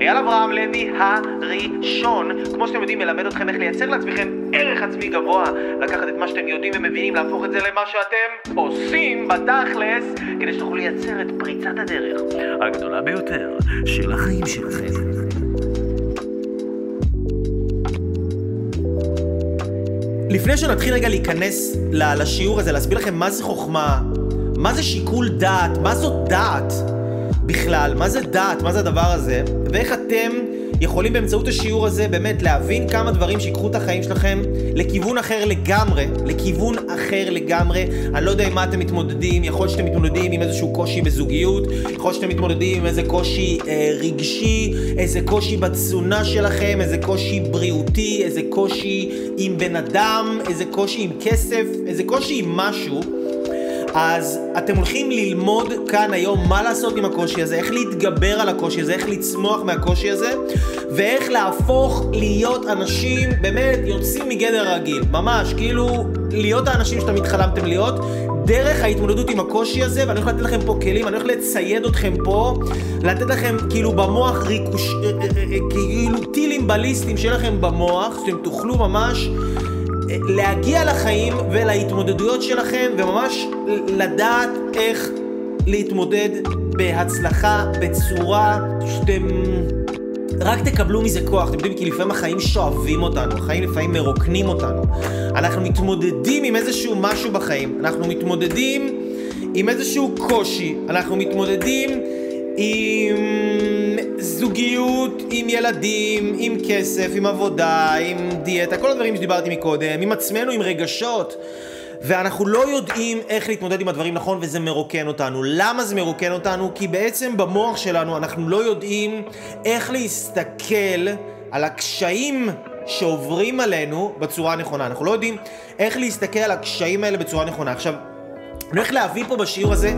אייל אברהם לוי הראשון, כמו שאתם יודעים, מלמד אתכם איך לייצר לעצמכם ערך עצמי גבוה, לקחת את מה שאתם יודעים ומבינים, להפוך את זה למה שאתם עושים בתכלס, כדי שתוכלו לייצר את פריצת הדרך הגדולה ביותר של החיים שלכם. לפני שנתחיל רגע להיכנס לשיעור הזה, להסביר לכם מה זה חוכמה, מה זה שיקול דעת, מה זאת דעת בכלל, מה זה דעת, מה זה הדבר הזה, ואיך אתם יכולים באמצעות השיעור הזה באמת להבין כמה דברים שיקחו את החיים שלכם לכיוון אחר לגמרי, לכיוון אחר לגמרי. אני לא יודע עם מה אתם מתמודדים, יכול להיות שאתם מתמודדים עם איזשהו קושי בזוגיות, יכול להיות שאתם מתמודדים עם איזה קושי אה, רגשי, איזה קושי בתזונה שלכם, איזה קושי בריאותי, איזה קושי עם בן אדם, איזה קושי עם כסף, איזה קושי עם משהו. אז אתם הולכים ללמוד כאן היום מה לעשות עם הקושי הזה, איך להתגבר על הקושי הזה, איך לצמוח מהקושי הזה, ואיך להפוך להיות אנשים באמת יוצאים מגדר הרגיל. ממש, כאילו, להיות האנשים שתמיד חלמתם להיות, דרך ההתמודדות עם הקושי הזה, ואני הולך לתת לכם פה כלים, אני הולך לצייד אתכם פה, לתת לכם כאילו במוח ריקוש... אה, אה, אה, כאילו טילים בליסטיים שיהיה לכם במוח, שאתם תוכלו ממש... להגיע לחיים ולהתמודדויות שלכם וממש לדעת איך להתמודד בהצלחה, בצורה שאתם רק תקבלו מזה כוח. אתם יודעים, כי לפעמים החיים שואבים אותנו, החיים לפעמים מרוקנים אותנו. אנחנו מתמודדים עם איזשהו משהו בחיים, אנחנו מתמודדים עם איזשהו קושי, אנחנו מתמודדים עם זוגיות, עם ילדים, עם כסף, עם עבודה, עם דיאטה, כל הדברים שדיברתי מקודם, עם עצמנו, עם רגשות. ואנחנו לא יודעים איך להתמודד עם הדברים נכון וזה מרוקן אותנו. למה זה מרוקן אותנו? כי בעצם במוח שלנו אנחנו לא יודעים איך להסתכל על הקשיים שעוברים עלינו בצורה הנכונה. אנחנו לא יודעים איך להסתכל על הקשיים האלה בצורה נכונה. עכשיו, אני הולך להביא פה בשיעור הזה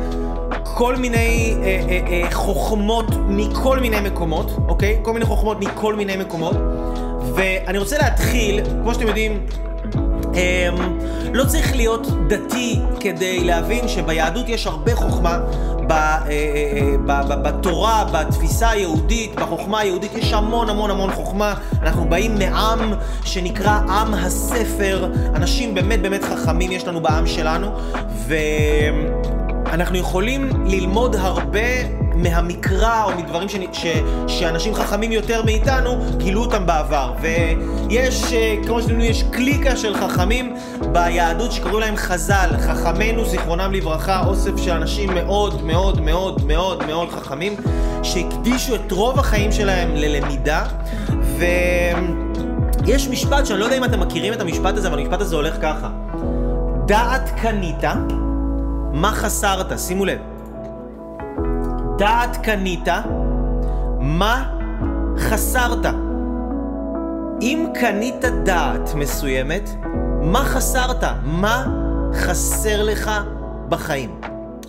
כל מיני אה, אה, אה, חוכמות מכל מיני מקומות, אוקיי? כל מיני חוכמות מכל מיני מקומות. ואני רוצה להתחיל, כמו שאתם יודעים, אה, לא צריך להיות דתי כדי להבין שביהדות יש הרבה חוכמה. ב, אה, אה, אה ב, ב, בתורה, בתפיסה היהודית, בחוכמה היהודית, יש המון המון המון חוכמה. אנחנו באים מעם שנקרא עם הספר, אנשים באמת באמת חכמים יש לנו בעם שלנו, ו... אנחנו יכולים ללמוד הרבה מהמקרא או מדברים ש... ש... שאנשים חכמים יותר מאיתנו גילו אותם בעבר. ויש, אה, כמו שאתם יודעים, יש קליקה של חכמים ביהדות שקוראים להם חז"ל, חכמינו זיכרונם לברכה, אוסף של אנשים מאוד מאוד מאוד מאוד מאוד חכמים, שהקדישו את רוב החיים שלהם ללמידה. ויש משפט שאני לא יודע אם אתם מכירים את המשפט הזה, אבל המשפט הזה הולך ככה: דעת קנית מה חסרת? שימו לב. דעת קנית, מה חסרת? אם קנית דעת מסוימת, מה חסרת? מה חסר לך בחיים,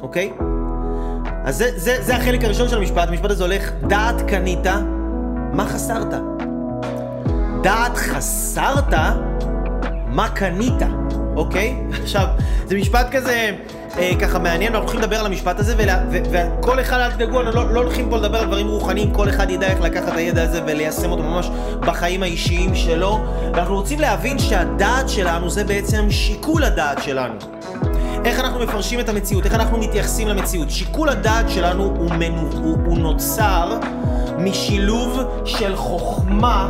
אוקיי? אז זה, זה, זה החלק הראשון של המשפט, המשפט הזה הולך, דעת קנית, מה חסרת? דעת חסרת, מה קנית, אוקיי? עכשיו, זה משפט כזה... אה, ככה מעניין, ואנחנו הולכים לדבר על המשפט הזה, ולה, ו, וכל אחד, אל תדאגו, לא, לא הולכים פה לדבר על דברים רוחניים, כל אחד ידע איך לקחת את הידע הזה וליישם אותו ממש בחיים האישיים שלו, ואנחנו רוצים להבין שהדעת שלנו זה בעצם שיקול הדעת שלנו. איך אנחנו מפרשים את המציאות, איך אנחנו מתייחסים למציאות. שיקול הדעת שלנו הוא, מנו, הוא, הוא נוצר משילוב של חוכמה,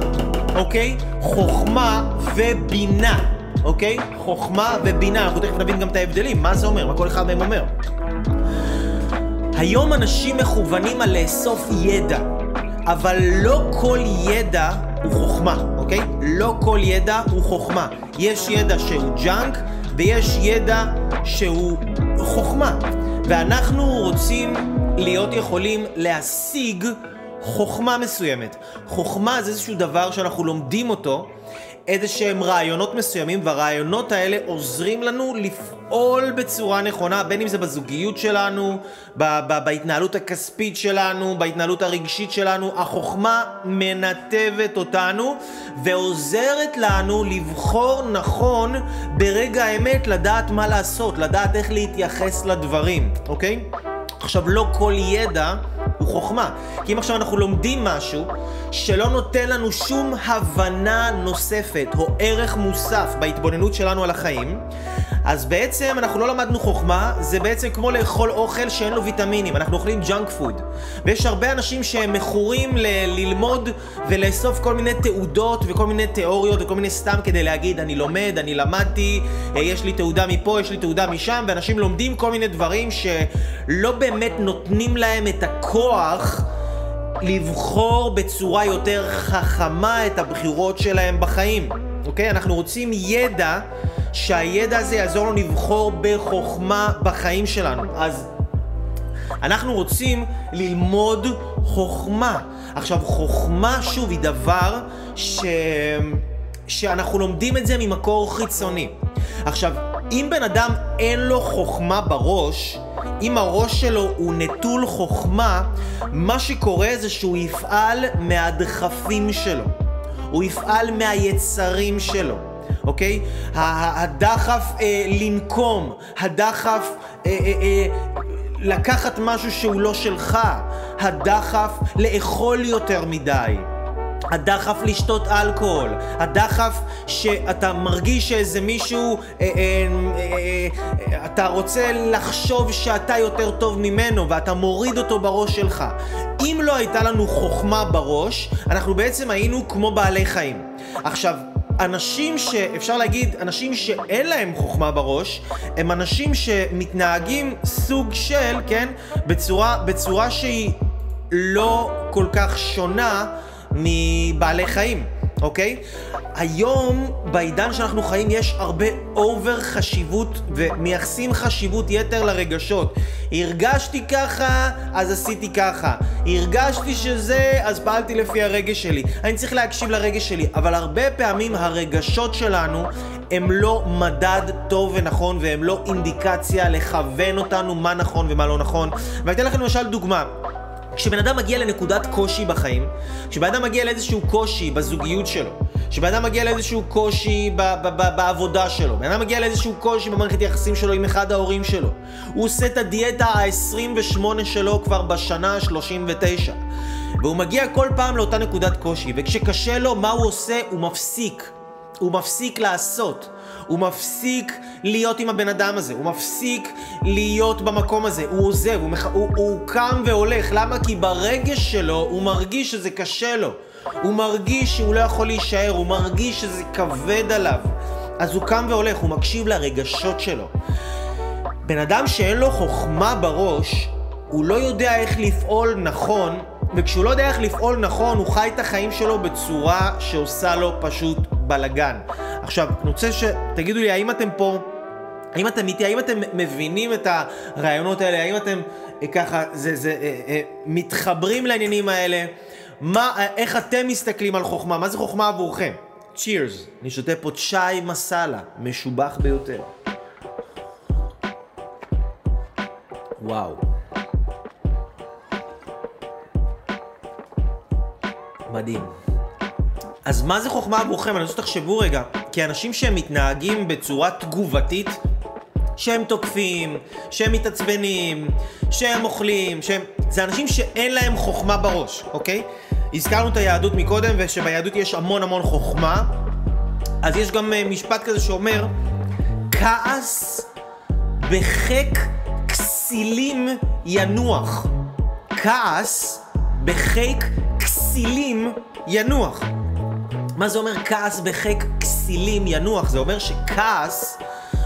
אוקיי? חוכמה ובינה. אוקיי? חוכמה ובינה, אנחנו תכף נבין גם את ההבדלים, מה זה אומר, מה כל אחד מהם אומר. היום אנשים מכוונים על לאסוף ידע, אבל לא כל ידע הוא חוכמה, אוקיי? לא כל ידע הוא חוכמה. יש ידע שהוא ג'אנק ויש ידע שהוא חוכמה. ואנחנו רוצים להיות יכולים להשיג חוכמה מסוימת. חוכמה זה איזשהו דבר שאנחנו לומדים אותו איזה שהם רעיונות מסוימים, והרעיונות האלה עוזרים לנו לפעול בצורה נכונה, בין אם זה בזוגיות שלנו, ב- ב- בהתנהלות הכספית שלנו, בהתנהלות הרגשית שלנו. החוכמה מנתבת אותנו ועוזרת לנו לבחור נכון ברגע האמת, לדעת מה לעשות, לדעת איך להתייחס לדברים, אוקיי? עכשיו, לא כל ידע הוא חוכמה. כי אם עכשיו אנחנו לומדים משהו שלא נותן לנו שום הבנה נוספת או ערך מוסף בהתבוננות שלנו על החיים, אז בעצם אנחנו לא למדנו חוכמה, זה בעצם כמו לאכול אוכל שאין לו ויטמינים, אנחנו אוכלים ג'אנק פוד. ויש הרבה אנשים שהם מכורים ל- ללמוד ולאסוף כל מיני תעודות וכל מיני תיאוריות וכל מיני סתם כדי להגיד אני לומד, אני למדתי, אה, יש לי תעודה מפה, יש לי תעודה משם, ואנשים לומדים כל מיני דברים שלא באמת נותנים להם את הכוח לבחור בצורה יותר חכמה את הבחירות שלהם בחיים. אוקיי? אנחנו רוצים ידע, שהידע הזה יעזור לנו לבחור בחוכמה בחיים שלנו. אז אנחנו רוצים ללמוד חוכמה. עכשיו, חוכמה, שוב, היא דבר ש... שאנחנו לומדים את זה ממקור חיצוני. עכשיו, אם בן אדם אין לו חוכמה בראש, אם הראש שלו הוא נטול חוכמה, מה שקורה זה שהוא יפעל מהדחפים שלו. הוא יפעל מהיצרים שלו, אוקיי? הדחף אה, לנקום, הדחף אה, אה, אה, לקחת משהו שהוא לא שלך, הדחף לאכול יותר מדי. הדחף לשתות אלכוהול, הדחף שאתה מרגיש שאיזה מישהו, אה, אה, אה, אתה רוצה לחשוב שאתה יותר טוב ממנו ואתה מוריד אותו בראש שלך. אם לא הייתה לנו חוכמה בראש, אנחנו בעצם היינו כמו בעלי חיים. עכשיו, אנשים שאפשר להגיד, אנשים שאין להם חוכמה בראש, הם אנשים שמתנהגים סוג של, כן, בצורה, בצורה שהיא לא כל כך שונה מבעלי חיים, אוקיי? היום, בעידן שאנחנו חיים, יש הרבה אובר חשיבות ומייחסים חשיבות יתר לרגשות. הרגשתי ככה, אז עשיתי ככה. הרגשתי שזה, אז פעלתי לפי הרגש שלי. אני צריך להקשיב לרגש שלי, אבל הרבה פעמים הרגשות שלנו הם לא מדד טוב ונכון והם לא אינדיקציה לכוון אותנו מה נכון ומה לא נכון. ואני אתן לכם למשל דוגמה. כשבן אדם מגיע לנקודת קושי בחיים, כשבן אדם מגיע לאיזשהו קושי בזוגיות שלו, כשבן אדם מגיע לאיזשהו קושי ב- ב- ב- בעבודה שלו, בן אדם מגיע לאיזשהו קושי במערכת יחסים שלו עם אחד ההורים שלו, הוא עושה את הדיאטה ה-28 שלו כבר בשנה ה-39. והוא מגיע כל פעם לאותה נקודת קושי, וכשקשה לו, מה הוא עושה? הוא מפסיק. הוא מפסיק לעשות. הוא מפסיק להיות עם הבן אדם הזה, הוא מפסיק להיות במקום הזה, הוא עוזב, הוא, מח... הוא, הוא קם והולך. למה? כי ברגש שלו הוא מרגיש שזה קשה לו. הוא מרגיש שהוא לא יכול להישאר, הוא מרגיש שזה כבד עליו. אז הוא קם והולך, הוא מקשיב לרגשות שלו. בן אדם שאין לו חוכמה בראש, הוא לא יודע איך לפעול נכון, וכשהוא לא יודע איך לפעול נכון, הוא חי את החיים שלו בצורה שעושה לו פשוט בלאגן. עכשיו, אני רוצה שתגידו לי, האם אתם פה, האם אתם איתי, האם אתם מבינים את הרעיונות האלה, האם אתם אה, ככה, זה, זה, אה, אה, מתחברים לעניינים האלה, מה, איך אתם מסתכלים על חוכמה, מה זה חוכמה עבורכם? צ'ירס, אני שותה פה צ'אי מסאלה, משובח ביותר. וואו. מדהים. אז מה זה חוכמה עבורכם? אני רוצה שתחשבו רגע, כי אנשים שהם מתנהגים בצורה תגובתית, שהם תוקפים, שהם מתעצבנים, שהם אוכלים, שהם... זה אנשים שאין להם חוכמה בראש, אוקיי? הזכרנו את היהדות מקודם, ושביהדות יש המון המון חוכמה, אז יש גם uh, משפט כזה שאומר, כעס בחיק כסילים ינוח. כעס בחיק כסילים ינוח. מה זה אומר כעס בחיק כסילים ינוח? זה אומר שכעס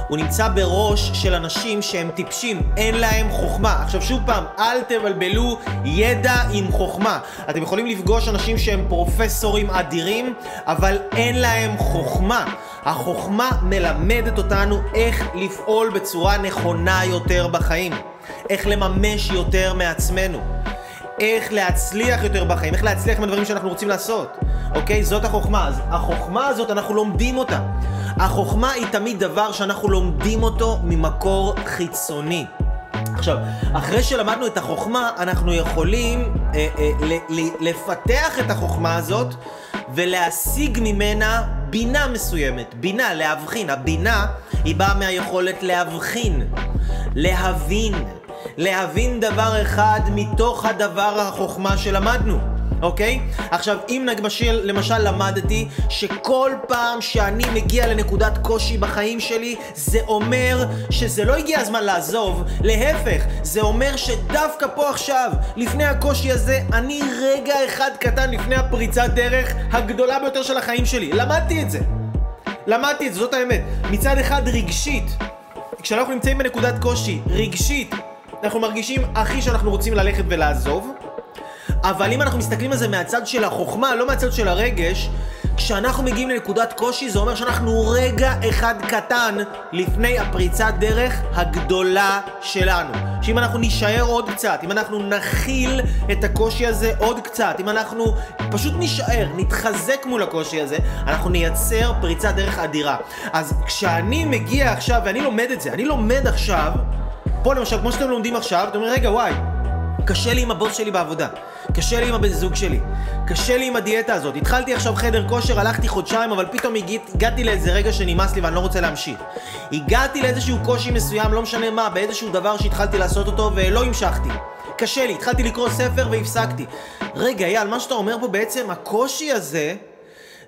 הוא נמצא בראש של אנשים שהם טיפשים, אין להם חוכמה. עכשיו שוב פעם, אל תבלבלו ידע עם חוכמה. אתם יכולים לפגוש אנשים שהם פרופסורים אדירים, אבל אין להם חוכמה. החוכמה מלמדת אותנו איך לפעול בצורה נכונה יותר בחיים. איך לממש יותר מעצמנו. איך להצליח יותר בחיים, איך להצליח עם הדברים שאנחנו רוצים לעשות. אוקיי? זאת החוכמה. אז החוכמה הזאת, אנחנו לומדים אותה. החוכמה היא תמיד דבר שאנחנו לומדים אותו ממקור חיצוני. עכשיו, אחרי שלמדנו את החוכמה, אנחנו יכולים אה, אה, לפתח את החוכמה הזאת ולהשיג ממנה בינה מסוימת. בינה, להבחין. הבינה היא באה מהיכולת להבחין, להבין, להבין דבר אחד מתוך הדבר החוכמה שלמדנו. אוקיי? עכשיו, אם למשל, למשל למדתי שכל פעם שאני מגיע לנקודת קושי בחיים שלי, זה אומר שזה לא הגיע הזמן לעזוב, להפך, זה אומר שדווקא פה עכשיו, לפני הקושי הזה, אני רגע אחד קטן לפני הפריצת דרך הגדולה ביותר של החיים שלי. למדתי את זה. למדתי את זה, זאת האמת. מצד אחד רגשית, כשאנחנו נמצאים בנקודת קושי, רגשית, אנחנו מרגישים הכי שאנחנו רוצים ללכת ולעזוב, אבל אם אנחנו מסתכלים על זה מהצד של החוכמה, לא מהצד של הרגש, כשאנחנו מגיעים לנקודת קושי זה אומר שאנחנו רגע אחד קטן לפני הפריצת דרך הגדולה שלנו. שאם אנחנו נישאר עוד קצת, אם אנחנו נכיל את הקושי הזה עוד קצת, אם אנחנו פשוט נישאר, נתחזק מול הקושי הזה, אנחנו נייצר פריצת דרך אדירה. אז כשאני מגיע עכשיו, ואני לומד את זה, אני לומד עכשיו, פה למשל, כמו שאתם לומדים עכשיו, אתם אומרים, רגע, וואי, קשה לי עם הבוס שלי בעבודה, קשה לי עם הבן זוג שלי, קשה לי עם הדיאטה הזאת. התחלתי עכשיו חדר כושר, הלכתי חודשיים, אבל פתאום הגעת, הגעתי לאיזה רגע שנמאס לי ואני לא רוצה להמשיך. הגעתי לאיזשהו קושי מסוים, לא משנה מה, באיזשהו דבר שהתחלתי לעשות אותו ולא המשכתי. קשה לי, התחלתי לקרוא ספר והפסקתי. רגע, אייל, מה שאתה אומר פה בעצם, הקושי הזה,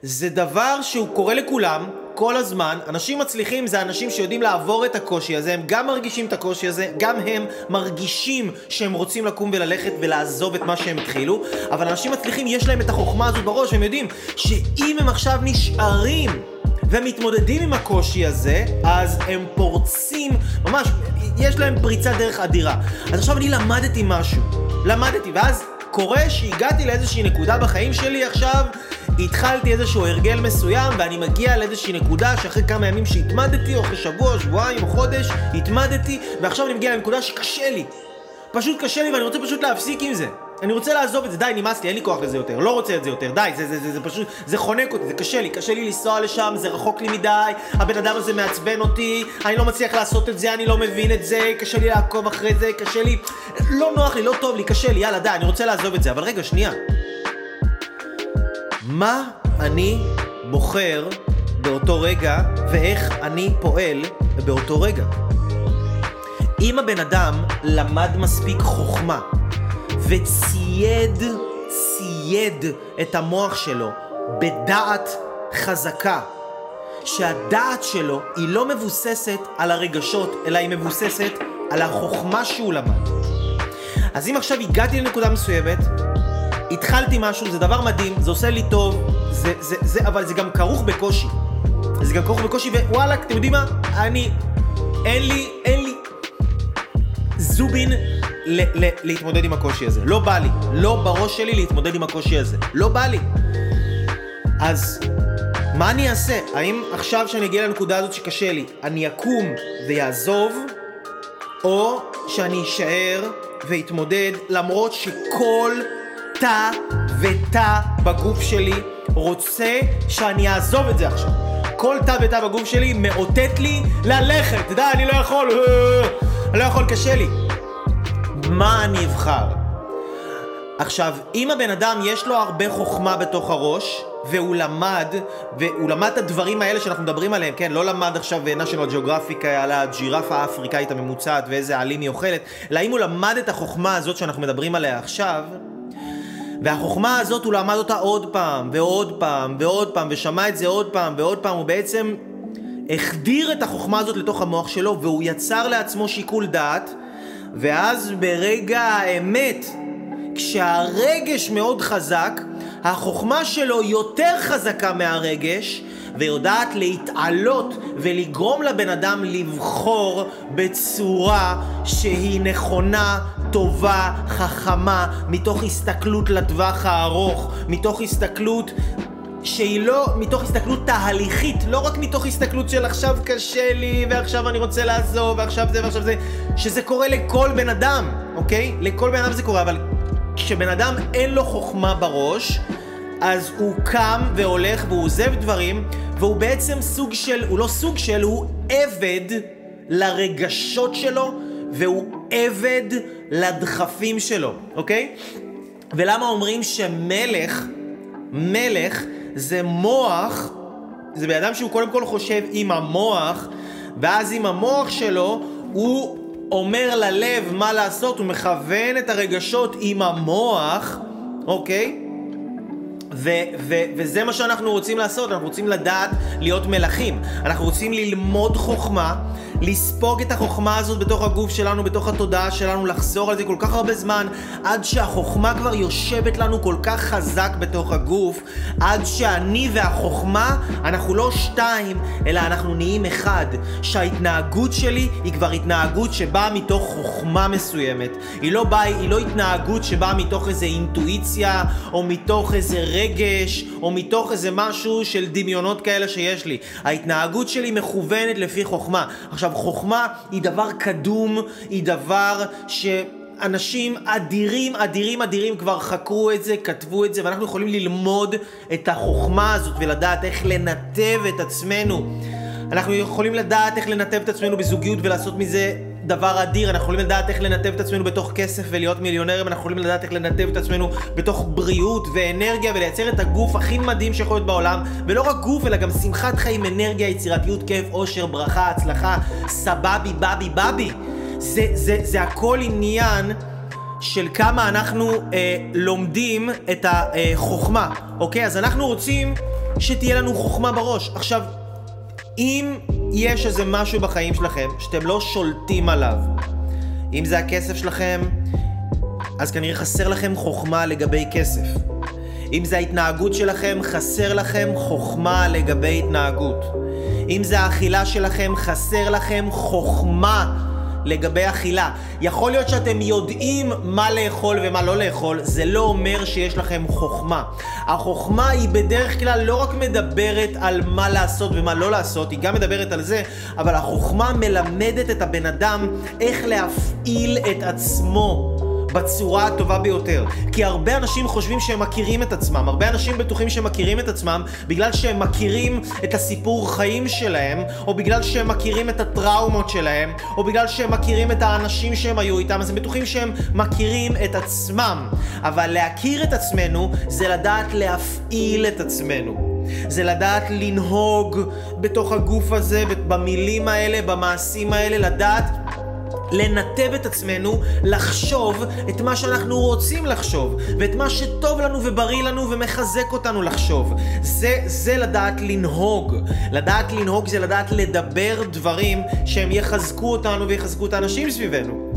זה דבר שהוא קורה לכולם, כל הזמן. אנשים מצליחים זה אנשים שיודעים לעבור את הקושי הזה, הם גם מרגישים את הקושי הזה, גם הם מרגישים שהם רוצים לקום וללכת ולעזוב את מה שהם התחילו, אבל אנשים מצליחים, יש להם את החוכמה הזאת בראש, הם יודעים שאם הם עכשיו נשארים ומתמודדים עם הקושי הזה, אז הם פורצים, ממש, יש להם פריצת דרך אדירה. אז עכשיו אני למדתי משהו, למדתי, ואז קורה שהגעתי לאיזושהי נקודה בחיים שלי עכשיו התחלתי איזשהו הרגל מסוים ואני מגיע לאיזושהי נקודה שאחרי כמה ימים שהתמדתי, או אחרי שבוע, שבועיים או חודש, התמדתי ועכשיו אני מגיע לנקודה שקשה לי. פשוט קשה לי ואני רוצה פשוט להפסיק עם זה. אני רוצה לעזוב את זה, די, נמאס לי, אין לי כוח לזה יותר, לא רוצה את זה יותר, די, זה, זה, זה, זה פשוט, זה חונק אותי, זה קשה לי, קשה לי לנסוע לשם, זה רחוק לי מדי, הבן אדם הזה מעצבן אותי, אני לא מצליח לעשות את זה, אני לא מבין את זה, קשה לי לעקוב אחרי זה, קשה לי, לא נוח לי, לא טוב לי, קשה לי, יאללה, די, אני רוצה לעזוב את זה, אבל רגע, שנייה. מה אני בוחר באותו רגע ואיך אני פועל באותו רגע. אם הבן אדם למד מספיק חוכמה וצייד, צייד את המוח שלו בדעת חזקה, שהדעת שלו היא לא מבוססת על הרגשות, אלא היא מבוססת על החוכמה שהוא למד. אז אם עכשיו הגעתי לנקודה מסוימת, התחלתי משהו, זה דבר מדהים, זה עושה לי טוב, זה, זה, זה, אבל זה גם כרוך בקושי. זה גם כרוך בקושי, ווואלה, אתם יודעים מה? אני, אין לי, אין לי זובין ל, ל, להתמודד עם הקושי הזה. לא בא לי. לא בראש שלי להתמודד עם הקושי הזה. לא בא לי. אז מה אני אעשה? האם עכשיו שאני אגיע לנקודה הזאת שקשה לי, אני אקום ויעזוב, או שאני אשאר ואתמודד למרות שכל תא ותא בגוף שלי רוצה שאני אעזוב את זה עכשיו. כל תא ותא בגוף שלי מאותת לי ללכת. די, אני לא יכול, אני לא יכול, קשה לי. מה אני אבחר? עכשיו, אם הבן אדם יש לו הרבה חוכמה בתוך הראש, והוא למד, והוא למד את הדברים האלה שאנחנו מדברים עליהם, כן? לא למד עכשיו national geographic על הג'ירפה האפריקאית הממוצעת ואיזה עלים היא אוכלת, אלא אם הוא למד את החוכמה הזאת שאנחנו מדברים עליה עכשיו, והחוכמה הזאת הוא למד אותה עוד פעם, ועוד פעם, ועוד פעם, ושמע את זה עוד פעם, ועוד פעם, הוא בעצם החדיר את החוכמה הזאת לתוך המוח שלו, והוא יצר לעצמו שיקול דעת, ואז ברגע האמת, כשהרגש מאוד חזק, החוכמה שלו יותר חזקה מהרגש, ויודעת להתעלות ולגרום לבן אדם לבחור בצורה שהיא נכונה, טובה, חכמה, מתוך הסתכלות לטווח הארוך, מתוך הסתכלות שהיא לא מתוך הסתכלות תהליכית, לא רק מתוך הסתכלות של עכשיו קשה לי, ועכשיו אני רוצה לעזוב, ועכשיו זה ועכשיו זה, שזה קורה לכל בן אדם, אוקיי? לכל בן אדם זה קורה, אבל כשבן אדם אין לו חוכמה בראש, אז הוא קם והולך והוא עוזב דברים, והוא בעצם סוג של, הוא לא סוג של, הוא עבד לרגשות שלו, והוא עבד לדחפים שלו, אוקיי? ולמה אומרים שמלך, מלך זה מוח, זה בן אדם שהוא קודם כל חושב עם המוח, ואז עם המוח שלו הוא אומר ללב מה לעשות, הוא מכוון את הרגשות עם המוח, אוקיי? ו- ו- וזה מה שאנחנו רוצים לעשות, אנחנו רוצים לדעת להיות מלכים. אנחנו רוצים ללמוד חוכמה, לספוג את החוכמה הזאת בתוך הגוף שלנו, בתוך התודעה שלנו, לחזור על זה כל כך הרבה זמן, עד שהחוכמה כבר יושבת לנו כל כך חזק בתוך הגוף, עד שאני והחוכמה, אנחנו לא שתיים, אלא אנחנו נהיים אחד. שההתנהגות שלי היא כבר התנהגות שבאה מתוך חוכמה מסוימת. היא לא באה, היא לא התנהגות שבאה מתוך איזה אינטואיציה, או מתוך איזה רגש, או מתוך איזה משהו של דמיונות כאלה שיש לי. ההתנהגות שלי מכוונת לפי חוכמה. עכשיו, חוכמה היא דבר קדום, היא דבר ש... אנשים אדירים, אדירים, אדירים כבר חקרו את זה, כתבו את זה, ואנחנו יכולים ללמוד את החוכמה הזאת ולדעת איך לנתב את עצמנו. אנחנו יכולים לדעת איך לנתב את עצמנו בזוגיות ולעשות מזה דבר אדיר, אנחנו יכולים לדעת איך לנתב את עצמנו בתוך כסף ולהיות מיליונרים, אנחנו יכולים לדעת איך לנתב את עצמנו בתוך בריאות ואנרגיה ולייצר את הגוף הכי מדהים שיכול להיות בעולם, ולא רק גוף אלא גם שמחת חיים, אנרגיה, יצירתיות, כיף, אושר, ברכה, הצלחה, סבבי, בבי, בבי. זה, זה, זה הכל עניין של כמה אנחנו אה, לומדים את החוכמה, אוקיי? אז אנחנו רוצים שתהיה לנו חוכמה בראש. עכשיו, אם יש איזה משהו בחיים שלכם שאתם לא שולטים עליו, אם זה הכסף שלכם, אז כנראה חסר לכם חוכמה לגבי כסף. אם זה ההתנהגות שלכם, חסר לכם חוכמה לגבי התנהגות. אם זה האכילה שלכם, חסר לכם חוכמה לגבי אכילה. יכול להיות שאתם יודעים מה לאכול ומה לא לאכול, זה לא אומר שיש לכם חוכמה. החוכמה היא בדרך כלל לא רק מדברת על מה לעשות ומה לא לעשות, היא גם מדברת על זה, אבל החוכמה מלמדת את הבן אדם איך להפעיל את עצמו. בצורה הטובה ביותר. כי הרבה אנשים חושבים שהם מכירים את עצמם, הרבה אנשים בטוחים שהם מכירים את עצמם בגלל שהם מכירים את הסיפור חיים שלהם, או בגלל שהם מכירים את הטראומות שלהם, או בגלל שהם מכירים את האנשים שהם היו איתם, אז הם בטוחים שהם מכירים את עצמם. אבל להכיר את עצמנו זה לדעת להפעיל את עצמנו. זה לדעת לנהוג בתוך הגוף הזה, במילים האלה, במעשים האלה, לדעת לנתב את עצמנו לחשוב את מה שאנחנו רוצים לחשוב, ואת מה שטוב לנו ובריא לנו ומחזק אותנו לחשוב. זה, זה לדעת לנהוג. לדעת לנהוג זה לדעת לדבר דברים שהם יחזקו אותנו ויחזקו את האנשים סביבנו.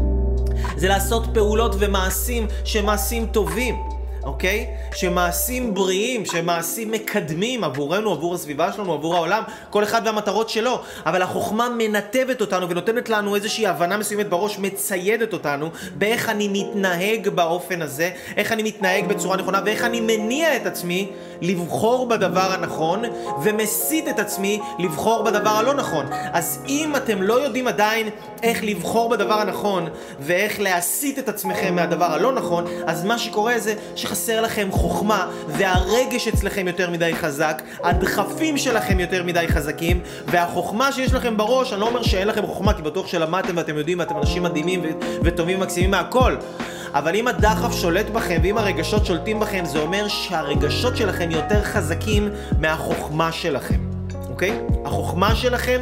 זה לעשות פעולות ומעשים שהם מעשים טובים. אוקיי? שמעשים בריאים, שמעשים מקדמים עבורנו, עבור הסביבה שלנו, עבור העולם, כל אחד והמטרות שלו. אבל החוכמה מנתבת אותנו ונותנת לנו איזושהי הבנה מסוימת בראש, מציידת אותנו באיך אני מתנהג באופן הזה, איך אני מתנהג בצורה נכונה ואיך אני מניע את עצמי לבחור בדבר הנכון ומסית את עצמי לבחור בדבר הלא נכון. אז אם אתם לא יודעים עדיין איך לבחור בדבר הנכון ואיך להסיט את עצמכם מהדבר הלא נכון, אז מה שקורה זה שחסר לכם חוכמה והרגש אצלכם יותר מדי חזק, הדחפים שלכם יותר מדי חזקים והחוכמה שיש לכם בראש, אני לא אומר שאין לכם חוכמה כי בטוח שלמדתם ואתם יודעים ואתם אנשים מדהימים וטובים ומקסימים מהכל אבל אם הדחף שולט בכם ואם הרגשות שולטים בכם, זה אומר שהרגשות שלכם יותר חזקים מהחוכמה שלכם, אוקיי? החוכמה שלכם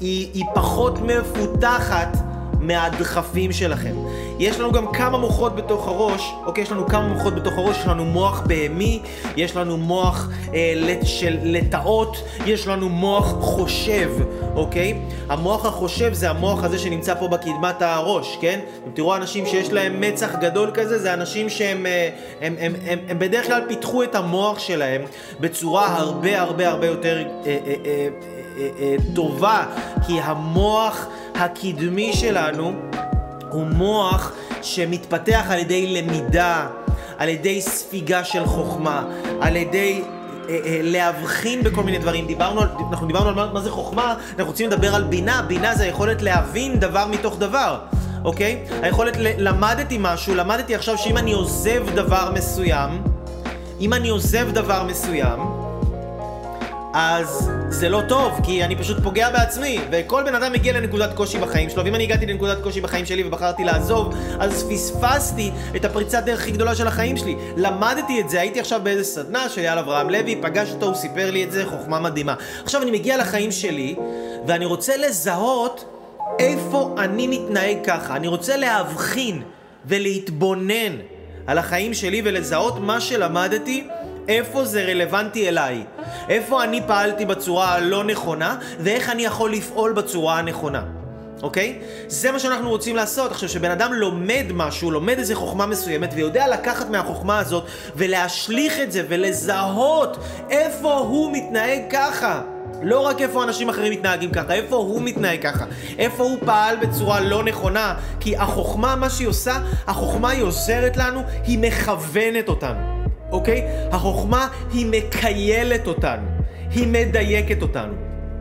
היא, היא פחות מפותחת מהדחפים שלכם. יש לנו גם כמה מוחות בתוך הראש, אוקיי? יש לנו כמה מוחות בתוך הראש, יש לנו מוח בהמי, יש לנו מוח אה, של לטאות, יש לנו מוח חושב, אוקיי? המוח החושב זה המוח הזה שנמצא פה בקדמת הראש, כן? אם תראו אנשים שיש להם מצח גדול כזה, זה אנשים שהם אה, הם, הם, הם, הם, הם בדרך כלל פיתחו את המוח שלהם בצורה הרבה הרבה הרבה יותר... אה, אה, אה, אה, אה, טובה, כי המוח הקדמי שלנו הוא מוח שמתפתח על ידי למידה, על ידי ספיגה של חוכמה, על ידי אה, אה, להבחין בכל מיני דברים. דיברנו אנחנו דיברנו על מה, מה זה חוכמה, אנחנו רוצים לדבר על בינה. בינה זה היכולת להבין דבר מתוך דבר. אוקיי? היכולת, למדתי משהו, למדתי עכשיו שאם אני עוזב דבר מסוים, אם אני עוזב דבר מסוים, אז זה לא טוב, כי אני פשוט פוגע בעצמי, וכל בן אדם מגיע לנקודת קושי בחיים שלו, ואם אני הגעתי לנקודת קושי בחיים שלי ובחרתי לעזוב, אז פספסתי את הפריצת דרך הכי גדולה של החיים שלי. למדתי את זה, הייתי עכשיו באיזה סדנה של אייל אברהם לוי, פגש אותו, הוא סיפר לי את זה, חוכמה מדהימה. עכשיו אני מגיע לחיים שלי, ואני רוצה לזהות איפה אני מתנהג ככה? אני רוצה להבחין ולהתבונן על החיים שלי ולזהות מה שלמדתי, איפה זה רלוונטי אליי. איפה אני פעלתי בצורה הלא נכונה, ואיך אני יכול לפעול בצורה הנכונה. אוקיי? זה מה שאנחנו רוצים לעשות. עכשיו, כשבן אדם לומד משהו, לומד איזה חוכמה מסוימת, ויודע לקחת מהחוכמה הזאת ולהשליך את זה ולזהות איפה הוא מתנהג ככה. לא רק איפה אנשים אחרים מתנהגים ככה, איפה הוא מתנהג ככה, איפה הוא פעל בצורה לא נכונה, כי החוכמה, מה שהיא עושה, החוכמה היא עוזרת לנו, היא מכוונת אותנו, אוקיי? החוכמה היא מקיילת אותנו, היא מדייקת אותנו.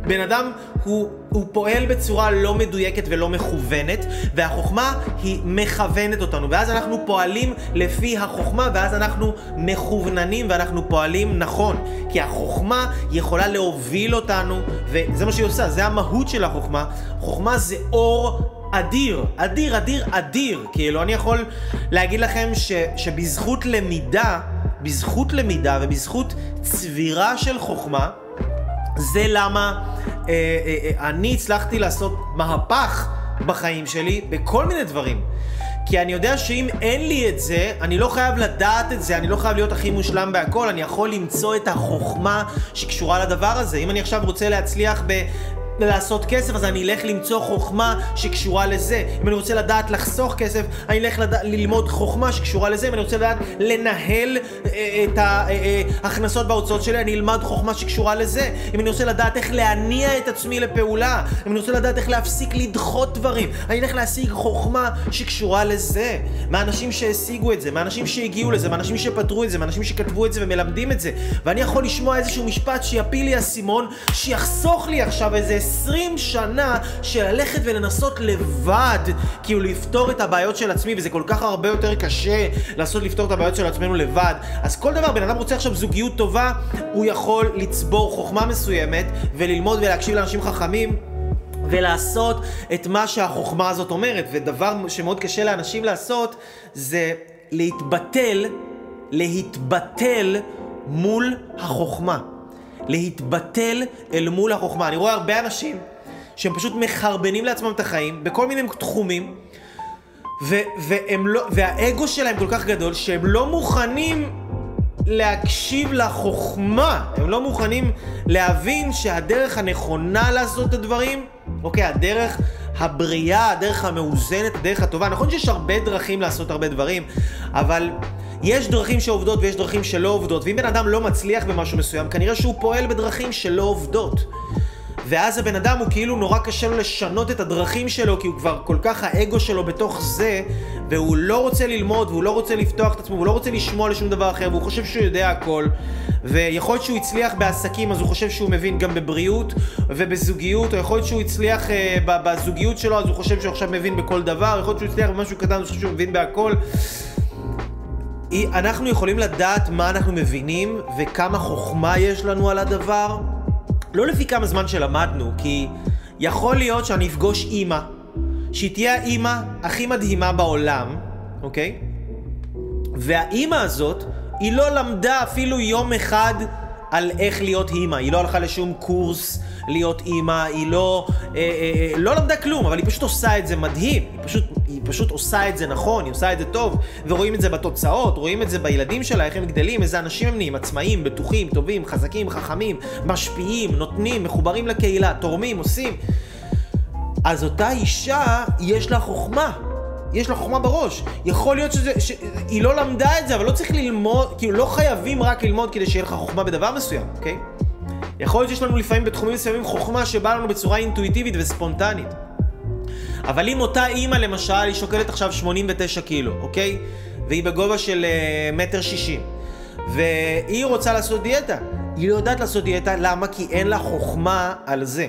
בן אדם הוא, הוא פועל בצורה לא מדויקת ולא מכוונת, והחוכמה היא מכוונת אותנו, ואז אנחנו פועלים לפי החוכמה, ואז אנחנו מכווננים ואנחנו פועלים נכון, כי החוכמה יכולה להוביל אותנו, וזה מה שהיא עושה, זה המהות של החוכמה. חוכמה זה אור אדיר, אדיר, אדיר, אדיר. כאילו, אני יכול להגיד לכם ש, שבזכות למידה, בזכות למידה ובזכות צבירה של חוכמה, זה למה אה, אה, אה, אני הצלחתי לעשות מהפך בחיים שלי בכל מיני דברים. כי אני יודע שאם אין לי את זה, אני לא חייב לדעת את זה, אני לא חייב להיות הכי מושלם בהכל, אני יכול למצוא את החוכמה שקשורה לדבר הזה. אם אני עכשיו רוצה להצליח ב... לעשות כסף, אז אני אלך למצוא חוכמה שקשורה לזה. אם אני רוצה לדעת לחסוך כסף, אני אלך לד... ללמוד חוכמה שקשורה לזה. אם אני רוצה לדעת לנהל אה, את ההכנסות אה, וההוצאות שלי, אני אלמד חוכמה שקשורה לזה. אם אני רוצה לדעת איך להניע את עצמי לפעולה, אם אני רוצה לדעת איך להפסיק לדחות דברים, אני אלך להשיג חוכמה שקשורה לזה. מהאנשים שהשיגו את זה, מהאנשים שהגיעו לזה, מהאנשים שפתרו את זה, מהאנשים שכתבו את זה ומלמדים את זה. ואני יכול לשמוע איזשהו משפט שיפיל לי אסימון, שיחסוך לי עכשיו איזה 20 שנה של ללכת ולנסות לבד, כאילו לפתור את הבעיות של עצמי, וזה כל כך הרבה יותר קשה לעשות לפתור את הבעיות של עצמנו לבד. אז כל דבר, בן אדם רוצה עכשיו זוגיות טובה, הוא יכול לצבור חוכמה מסוימת, וללמוד ולהקשיב לאנשים חכמים. ולעשות את מה שהחוכמה הזאת אומרת. ודבר שמאוד קשה לאנשים לעשות זה להתבטל, להתבטל מול החוכמה. להתבטל אל מול החוכמה. אני רואה הרבה אנשים שהם פשוט מחרבנים לעצמם את החיים בכל מיני תחומים, ו- והם לא, והאגו שלהם כל כך גדול שהם לא מוכנים להקשיב לחוכמה, הם לא מוכנים להבין שהדרך הנכונה לעשות את הדברים, אוקיי, הדרך הבריאה, הדרך המאוזנת, הדרך הטובה, נכון שיש הרבה דרכים לעשות הרבה דברים, אבל יש דרכים שעובדות ויש דרכים שלא עובדות, ואם בן אדם לא מצליח במשהו מסוים, כנראה שהוא פועל בדרכים שלא עובדות. ואז הבן אדם הוא כאילו נורא קשה לו לשנות את הדרכים שלו, כי הוא כבר כל כך האגו שלו בתוך זה, והוא לא רוצה ללמוד, והוא לא רוצה לפתוח את עצמו, והוא לא רוצה לשמוע לשום דבר אחר, והוא חושב שהוא יודע הכל. ויכול להיות שהוא הצליח בעסקים, אז הוא חושב שהוא מבין גם בבריאות ובזוגיות, או יכול להיות שהוא הצליח אה, בזוגיות שלו, אז הוא חושב שהוא עכשיו מבין בכל דבר, יכול להיות שהוא הצליח במשהו קטן, אז הוא חושב שהוא מבין בהכל. אנחנו יכולים לדעת מה אנחנו מבינים וכמה חוכמה יש לנו על הדבר, לא לפי כמה זמן שלמדנו, כי יכול להיות שאני אפגוש אימא, שהיא תהיה האימא הכי מדהימה בעולם, אוקיי? והאימא הזאת, היא לא למדה אפילו יום אחד על איך להיות אימא. היא לא הלכה לשום קורס להיות אימא, היא לא, אה, אה, אה, לא למדה כלום, אבל היא פשוט עושה את זה מדהים. היא פשוט, היא פשוט עושה את זה נכון, היא עושה את זה טוב, ורואים את זה בתוצאות, רואים את זה בילדים שלה, איך הם גדלים, איזה אנשים הם נהיים, עצמאיים, בטוחים, טובים, חזקים, חכמים, משפיעים, נותנים, מחוברים לקהילה, תורמים, עושים. אז אותה אישה, יש לה חוכמה. יש לה חוכמה בראש. יכול להיות שזה, שהיא לא למדה את זה, אבל לא צריך ללמוד, כאילו לא חייבים רק ללמוד כדי שיהיה לך חוכמה בדבר מסוים, אוקיי? יכול להיות שיש לנו לפעמים בתחומים מסוימים חוכמה שבאה לנו בצורה אינטואיטיבית וספונטנית. אבל אם אותה אימא למשל, היא שוקלת עכשיו 89 קילו, אוקיי? והיא בגובה של uh, מטר שישים. והיא רוצה לעשות דיאטה. היא לא יודעת לעשות דיאטה, למה? כי אין לה חוכמה על זה.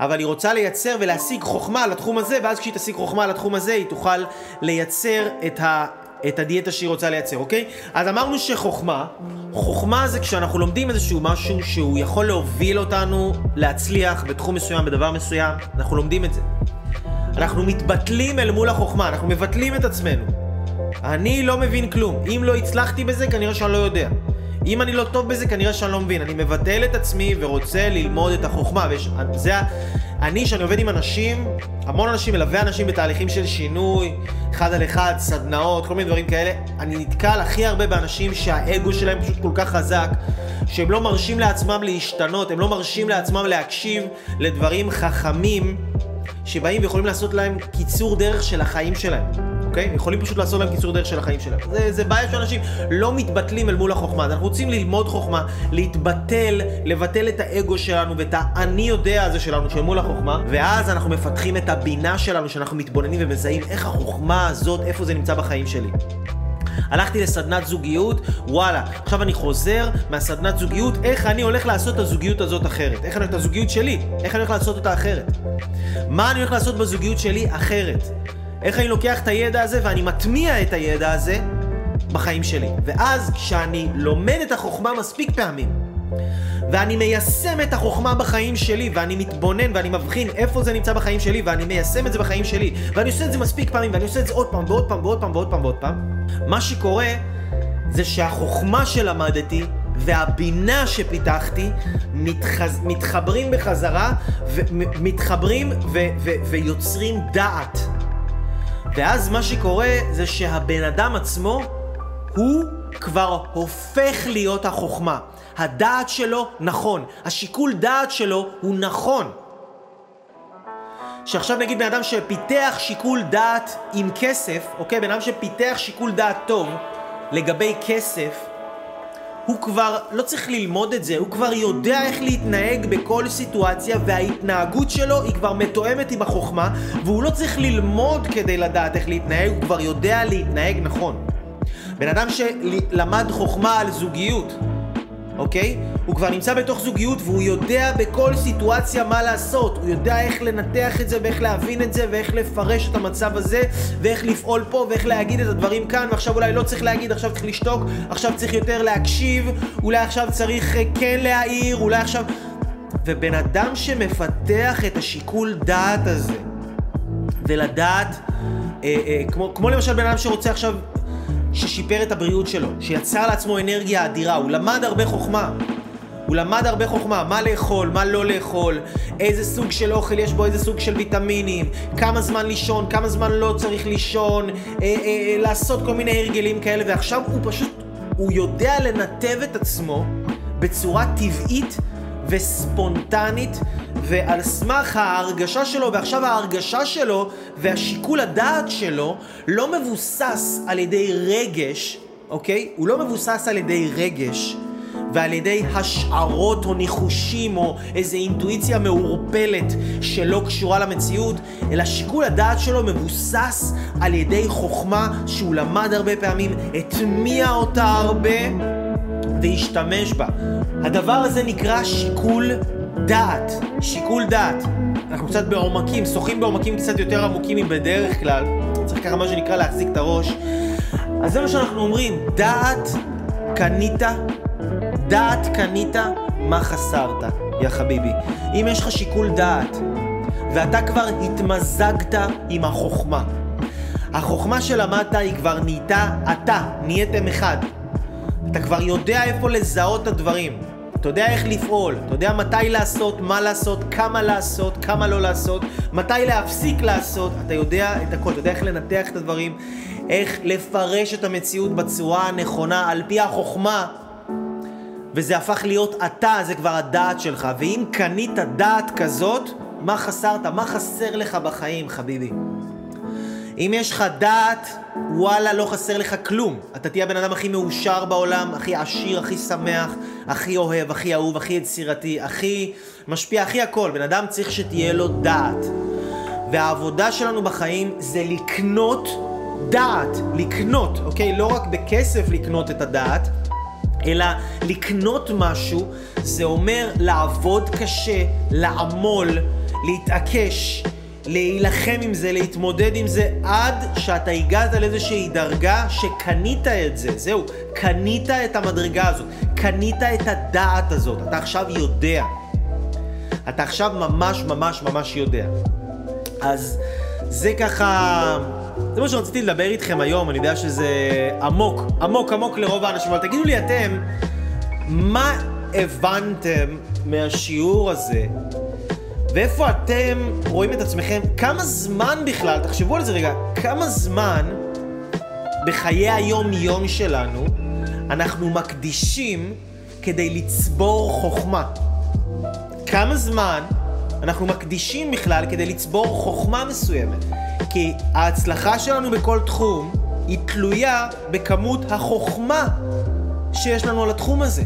אבל היא רוצה לייצר ולהשיג חוכמה על התחום הזה, ואז כשהיא תשיג חוכמה על התחום הזה, היא תוכל לייצר את, ה, את הדיאטה שהיא רוצה לייצר, אוקיי? אז אמרנו שחוכמה, חוכמה זה כשאנחנו לומדים איזשהו משהו שהוא יכול להוביל אותנו להצליח בתחום מסוים, בדבר מסוים, אנחנו לומדים את זה. אנחנו מתבטלים אל מול החוכמה, אנחנו מבטלים את עצמנו. אני לא מבין כלום. אם לא הצלחתי בזה, כנראה שאני לא יודע. אם אני לא טוב בזה, כנראה שאני לא מבין. אני מבטל את עצמי ורוצה ללמוד את החוכמה. וזה אני, שאני עובד עם אנשים, המון אנשים, מלווה אנשים בתהליכים של שינוי, אחד על אחד, סדנאות, כל מיני דברים כאלה, אני נתקל הכי הרבה באנשים שהאגו שלהם פשוט כל כך חזק, שהם לא מרשים לעצמם להשתנות, הם לא מרשים לעצמם להקשיב לדברים חכמים, שבאים ויכולים לעשות להם קיצור דרך של החיים שלהם. אוקיי? יכולים פשוט לעשות להם קיצור דרך של החיים שלהם. זה, זה בעיה שאנשים לא מתבטלים אל מול החוכמה. אנחנו רוצים ללמוד חוכמה, להתבטל, לבטל את האגו שלנו ואת האני יודע הזה שלנו של מול החוכמה, ואז אנחנו מפתחים את הבינה שלנו, שאנחנו מתבוננים ומזהים איך החוכמה הזאת, איפה זה נמצא בחיים שלי. הלכתי לסדנת זוגיות, וואלה, עכשיו אני חוזר מהסדנת זוגיות, איך אני הולך לעשות את הזוגיות הזאת אחרת? איך אני הולך את הזוגיות שלי? איך אני הולך לעשות אותה אחרת? מה אני הולך לעשות בזוגיות שלי אחרת? איך אני לוקח את הידע הזה ואני מטמיע את הידע הזה בחיים שלי. ואז כשאני לומד את החוכמה מספיק פעמים, ואני מיישם את החוכמה בחיים שלי, ואני מתבונן ואני מבחין איפה זה נמצא בחיים שלי, ואני מיישם את זה בחיים שלי, ואני עושה את זה מספיק פעמים, ואני עושה את זה עוד פעם ועוד פעם ועוד פעם ועוד פעם ועוד פעם, מה שקורה זה שהחוכמה שלמדתי והבינה שפיתחתי מתחז... מתחברים בחזרה, ומתחברים ו... ו... ויוצרים דעת. ואז מה שקורה זה שהבן אדם עצמו, הוא כבר הופך להיות החוכמה. הדעת שלו נכון, השיקול דעת שלו הוא נכון. שעכשיו נגיד בן אדם שפיתח שיקול דעת עם כסף, אוקיי? בן אדם שפיתח שיקול דעת טוב לגבי כסף, הוא כבר לא צריך ללמוד את זה, הוא כבר יודע איך להתנהג בכל סיטואציה וההתנהגות שלו היא כבר מתואמת עם החוכמה והוא לא צריך ללמוד כדי לדעת איך להתנהג, הוא כבר יודע להתנהג נכון. בן אדם שלמד חוכמה על זוגיות, אוקיי? הוא כבר נמצא בתוך זוגיות והוא יודע בכל סיטואציה מה לעשות. הוא יודע איך לנתח את זה ואיך להבין את זה ואיך לפרש את המצב הזה ואיך לפעול פה ואיך להגיד את הדברים כאן ועכשיו אולי לא צריך להגיד, עכשיו צריך לשתוק, עכשיו צריך יותר להקשיב, אולי עכשיו צריך אה, כן להעיר, אולי עכשיו... ובן אדם שמפתח את השיקול דעת הזה ולדעת, אה, אה, כמו, כמו למשל בן אדם שרוצה עכשיו ששיפר את הבריאות שלו, שיצר לעצמו אנרגיה אדירה, הוא למד הרבה חוכמה. הוא למד הרבה חוכמה, מה לאכול, מה לא לאכול, איזה סוג של אוכל יש בו, איזה סוג של ויטמינים, כמה זמן לישון, כמה זמן לא צריך לישון, אה, אה, אה, לעשות כל מיני הרגלים כאלה, ועכשיו הוא פשוט, הוא יודע לנתב את עצמו בצורה טבעית וספונטנית ועל סמך ההרגשה שלו, ועכשיו ההרגשה שלו והשיקול הדעת שלו לא מבוסס על ידי רגש, אוקיי? הוא לא מבוסס על ידי רגש ועל ידי השערות או ניחושים או איזו אינטואיציה מעורפלת שלא קשורה למציאות, אלא שיקול הדעת שלו מבוסס על ידי חוכמה שהוא למד הרבה פעמים, הטמיע אותה הרבה והשתמש בה. הדבר הזה נקרא שיקול דעת. שיקול דעת. אנחנו קצת בעומקים, שוחים בעומקים קצת יותר עמוקים מבדרך כלל. צריך ככה מה שנקרא להחזיק את הראש. אז זה מה שאנחנו אומרים, דעת קנית, דעת קנית, מה חסרת, יא חביבי. אם יש לך שיקול דעת, ואתה כבר התמזגת עם החוכמה, החוכמה שלמדת היא כבר נהייתה אתה, נהייתם אחד. אתה כבר יודע איפה לזהות את הדברים. אתה יודע איך לפעול, אתה יודע מתי לעשות, מה לעשות, כמה לעשות, כמה לא לעשות, מתי להפסיק לעשות, אתה יודע את הכל, אתה יודע איך לנתח את הדברים, איך לפרש את המציאות בצורה הנכונה, על פי החוכמה, וזה הפך להיות אתה, זה כבר הדעת שלך, ואם קנית דעת כזאת, מה חסרת, מה חסר לך בחיים, חביבי? אם יש לך דעת, וואלה, לא חסר לך כלום. אתה תהיה הבן אדם הכי מאושר בעולם, הכי עשיר, הכי שמח, הכי אוהב, הכי אהוב, הכי יצירתי, הכי משפיע, הכי הכל. בן אדם צריך שתהיה לו דעת. והעבודה שלנו בחיים זה לקנות דעת, לקנות, אוקיי? לא רק בכסף לקנות את הדעת, אלא לקנות משהו זה אומר לעבוד קשה, לעמול, להתעקש, להילחם עם זה, להתמודד עם זה, עד שאתה הגעת לאיזושהי דרגה שקנית את זה. זהו, קנית את המדרגה הזאת, קנית את הדעת הזאת, אתה עכשיו יודע. אתה עכשיו ממש ממש ממש יודע. אז זה ככה... זה מה שרציתי לדבר איתכם היום, אני יודע שזה עמוק, עמוק עמוק לרוב האנשים, אבל תגידו לי אתם, מה הבנתם מהשיעור הזה ואיפה אתם רואים את עצמכם, כמה זמן בכלל, תחשבו על זה רגע, כמה זמן בחיי היום-יום שלנו אנחנו מקדישים כדי לצבור חוכמה. כמה זמן אנחנו מקדישים בכלל כדי לצבור חוכמה מסוימת. כי ההצלחה שלנו בכל תחום היא תלויה בכמות החוכמה שיש לנו על התחום הזה.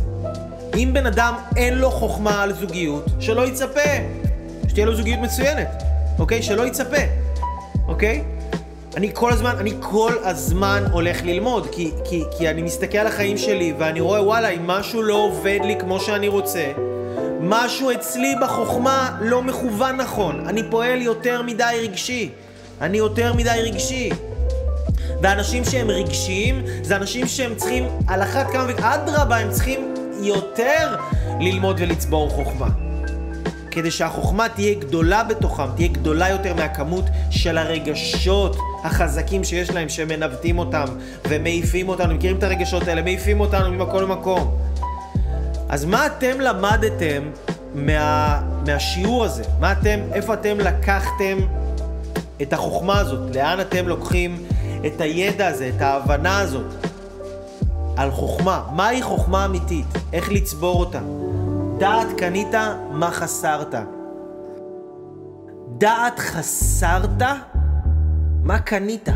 אם בן אדם אין לו חוכמה על זוגיות, שלא יצפה. שתהיה לו זוגיות מצוינת, אוקיי? שלא יצפה, אוקיי? אני כל הזמן, אני כל הזמן הולך ללמוד, כי, כי, כי אני מסתכל על החיים שלי ואני רואה, וואלה, אם משהו לא עובד לי כמו שאני רוצה, משהו אצלי בחוכמה לא מכוון נכון. אני פועל יותר מדי רגשי. אני יותר מדי רגשי. ואנשים שהם רגשיים, זה אנשים שהם צריכים, על אחת כמה וכמה, אדרבה, הם צריכים יותר ללמוד ולצבור חוכמה. כדי שהחוכמה תהיה גדולה בתוכם, תהיה גדולה יותר מהכמות של הרגשות החזקים שיש להם, שמנווטים אותם ומעיפים אותנו. מכירים את הרגשות האלה? מעיפים אותנו ממקום למקום. אז מה אתם למדתם מה, מהשיעור הזה? מה אתם, איפה אתם לקחתם את החוכמה הזאת? לאן אתם לוקחים את הידע הזה, את ההבנה הזאת על חוכמה? מהי חוכמה אמיתית? איך לצבור אותה? דעת קנית, מה חסרת? דעת חסרת? מה קנית?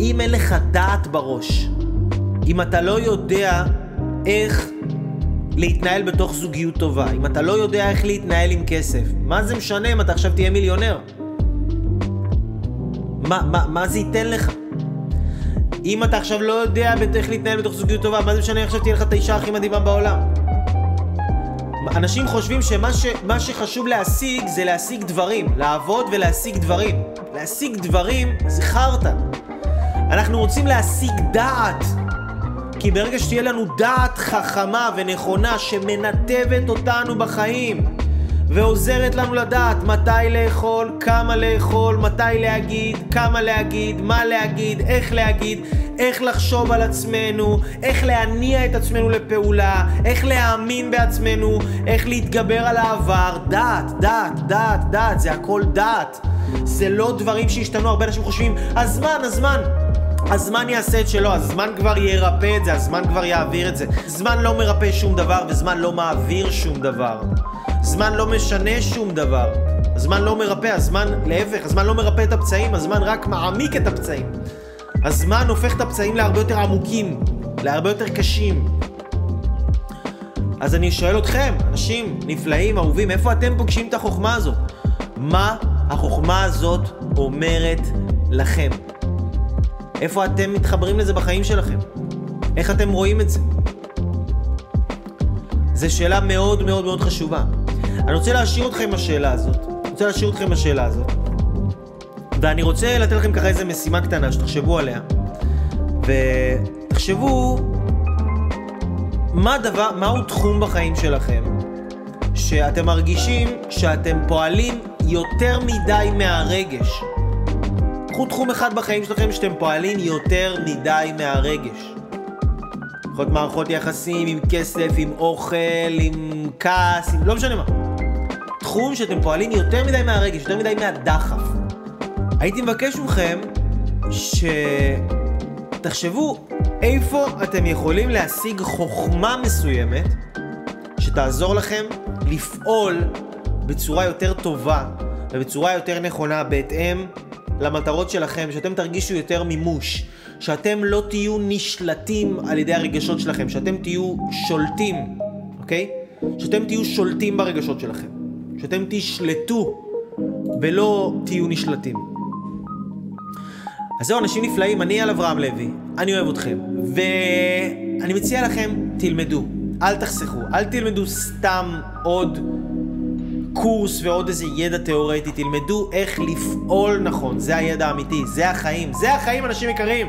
אם אין לך דעת בראש, אם אתה לא יודע איך להתנהל בתוך זוגיות טובה, אם אתה לא יודע איך להתנהל עם כסף, מה זה משנה אם אתה עכשיו תהיה מיליונר? מה, מה, מה זה ייתן לך? אם אתה עכשיו לא יודע איך להתנהל בתוך זוגיות טובה, מה זה משנה אם עכשיו תהיה לך את האישה הכי מדהימה בעולם? אנשים חושבים שמה ש, שחשוב להשיג זה להשיג דברים, לעבוד ולהשיג דברים. להשיג דברים זה חרטא. אנחנו רוצים להשיג דעת. כי ברגע שתהיה לנו דעת חכמה ונכונה שמנתבת אותנו בחיים ועוזרת לנו לדעת מתי לאכול, כמה לאכול, מתי להגיד, כמה להגיד, מה להגיד, איך להגיד, איך לחשוב על עצמנו, איך להניע את עצמנו לפעולה, איך להאמין בעצמנו, איך להתגבר על העבר. דעת, דעת, דעת, דעת, זה הכל דעת. זה לא דברים שהשתנו, הרבה אנשים חושבים, הזמן, הזמן. הזמן יעשה את שלו, הזמן כבר ירפא את זה, הזמן כבר יעביר את זה. זמן לא מרפא שום דבר וזמן לא מעביר שום דבר. זמן לא משנה שום דבר. הזמן לא מרפא, הזמן, להפך, הזמן לא מרפא את הפצעים, הזמן רק מעמיק את הפצעים. הזמן הופך את הפצעים להרבה יותר עמוקים, להרבה יותר קשים. אז אני שואל אתכם, אנשים נפלאים, אהובים, איפה אתם פוגשים את החוכמה הזאת? מה החוכמה הזאת אומרת לכם? איפה אתם מתחברים לזה בחיים שלכם? איך אתם רואים את זה? זו שאלה מאוד מאוד מאוד חשובה. אני רוצה להשאיר אתכם עם השאלה הזאת. אני רוצה להשאיר אתכם עם השאלה הזאת. ואני רוצה לתת לכם ככה איזה משימה קטנה שתחשבו עליה. ותחשבו מה דבר, מהו תחום בחיים שלכם שאתם מרגישים שאתם פועלים יותר מדי מהרגש. קחו תחום אחד בחיים שלכם שאתם פועלים יותר מדי מהרגש. יכול להיות מערכות יחסים, עם כסף, עם אוכל, עם כעס, עם לא משנה מה. תחום שאתם פועלים יותר מדי מהרגש, יותר מדי מהדחף. הייתי מבקש מכם שתחשבו איפה אתם יכולים להשיג חוכמה מסוימת שתעזור לכם לפעול בצורה יותר טובה ובצורה יותר נכונה בהתאם למטרות שלכם, שאתם תרגישו יותר מימוש, שאתם לא תהיו נשלטים על ידי הרגשות שלכם, שאתם תהיו שולטים, אוקיי? שאתם תהיו שולטים ברגשות שלכם, שאתם תשלטו ולא תהיו נשלטים. אז זהו, אנשים נפלאים, אני על אברהם לוי, אני אוהב אתכם, ואני מציע לכם, תלמדו, אל תחסכו, אל תלמדו סתם עוד קורס ועוד איזה ידע תיאורטי, תלמדו איך לפעול נכון, זה הידע האמיתי, זה החיים, זה החיים אנשים יקרים.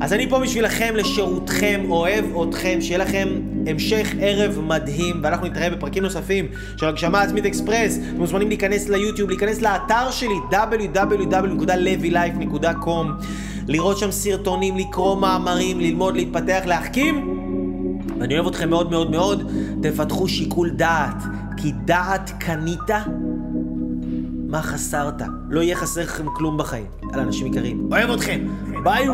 אז אני פה בשבילכם, לשירותכם, אוהב אתכם, שיהיה לכם המשך ערב מדהים, ואנחנו נתראה בפרקים נוספים של הגשמה עצמית אקספרס. אתם מוזמנים להיכנס ליוטיוב, להיכנס לאתר שלי, www.levylife.com, לראות שם סרטונים, לקרוא מאמרים, ללמוד, להתפתח, להחכים. ואני אוהב אתכם מאוד מאוד מאוד, תפתחו שיקול דעת. כי דעת קנית, מה חסרת? לא יהיה חסר לכם כלום בחיים. יאללה, אנשים יקרים. אוהב אתכם! ביי!